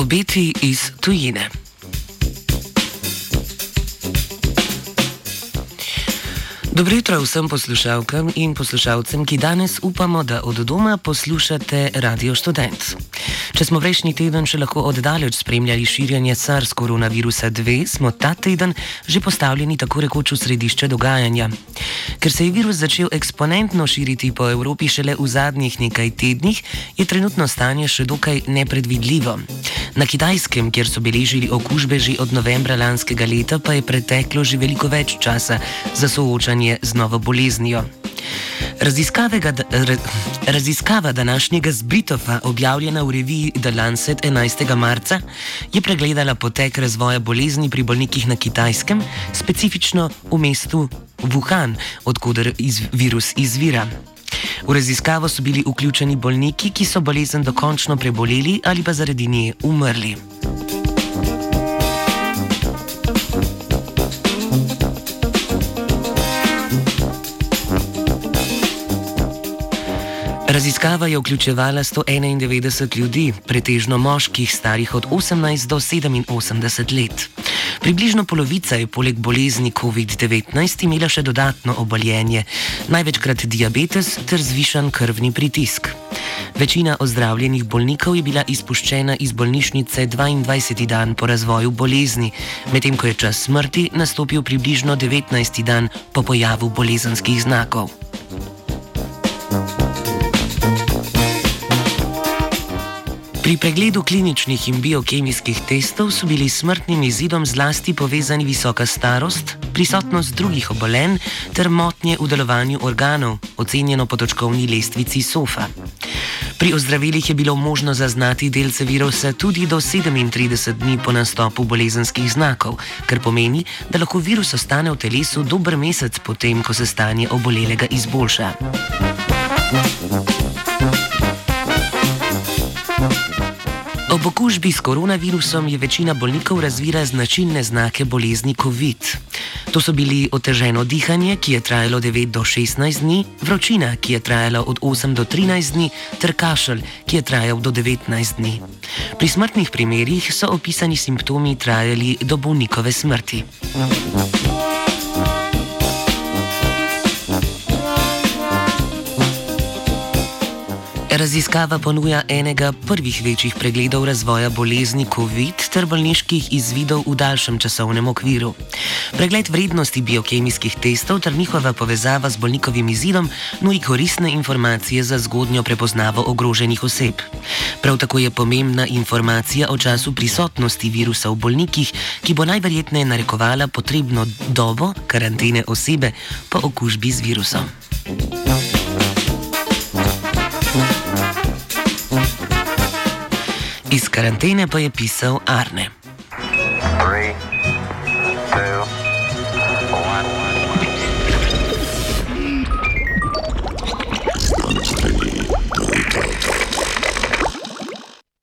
Obeti iz tujine. Dobro jutro vsem poslušalkam in poslušalcem, ki danes upamo, da od doma poslušate Radio Student. Če smo prejšnji teden še lahko oddaleč spremljali širjenje SARS koronavirusa 2, smo ta teden že postavljeni tako rekoč v središče dogajanja. Ker se je virus začel eksponentno širiti po Evropi šele v zadnjih nekaj tednih, je trenutno stanje še dokaj nepredvidljivo. Na Kitajskem, kjer so beležili okužbe že od novembra lanskega leta, pa je preteklo že veliko več časa za soočanje z novo boleznijo. Raziskava današnjega zbitova, objavljena v reviji The Lancet 11. marca, je pregledala potek razvoja bolezni pri bolnikih na Kitajskem, specifično v mestu Wuhan, odkuder iz virus izvira. V raziskavo so bili vključeni bolniki, ki so bolezen dokončno preboleli ali pa zaradi nje umrli. Raziskava je vključevala 191 ljudi, pretežno moških starih od 18 do 87 let. Približno polovica je poleg bolezni COVID-19 imela še dodatno oboljenje, največkrat diabetes ter zvišan krvni pritisk. Večina ozdravljenih bolnikov je bila izpuščena iz bolnišnice 22. dan po razvoju bolezni, medtem ko je čas smrti nastopil približno 19. dan po pojavu bolezenskih znakov. Pri pregledu kliničnih in biokemijskih testov so bili smrtnim izidom zlasti povezani visoka starost, prisotnost drugih obolenj ter motnje v delovanju organov, ocenjeno po točkovni lestvici SOFA. Pri ozdravilih je bilo možno zaznati delce virusa tudi do 37 dni po nastopu bolezenskih znakov, kar pomeni, da lahko virus ostane v telesu dober mesec potem, ko se stanje obolelega izboljša. Ob okužbi s koronavirusom je večina bolnikov razvila značilne znake bolezni COVID. To so bili oteženo dihanje, ki je trajalo 9 do 16 dni, vročina, ki je trajala od 8 do 13 dni, ter kašelj, ki je trajal do 19 dni. Pri smrtnih primerjih so opisani simptomi trajali do bolnikove smrti. Raziskava ponuja enega prvih večjih pregledov razvoja bolezni COVID ter bolniških izvidov v daljšem časovnem okviru. Pregled vrednosti biokemijskih testov ter njihova povezava z bolnikovim izidom nudi koristne informacije za zgodnjo prepoznavo ogroženih oseb. Prav tako je pomembna informacija o času prisotnosti virusa v bolnikih, ki bo najverjetneje narekovala potrebno dobo karantene osebe po okužbi z virusom. Iz karantene pa je pisal Arne. Three.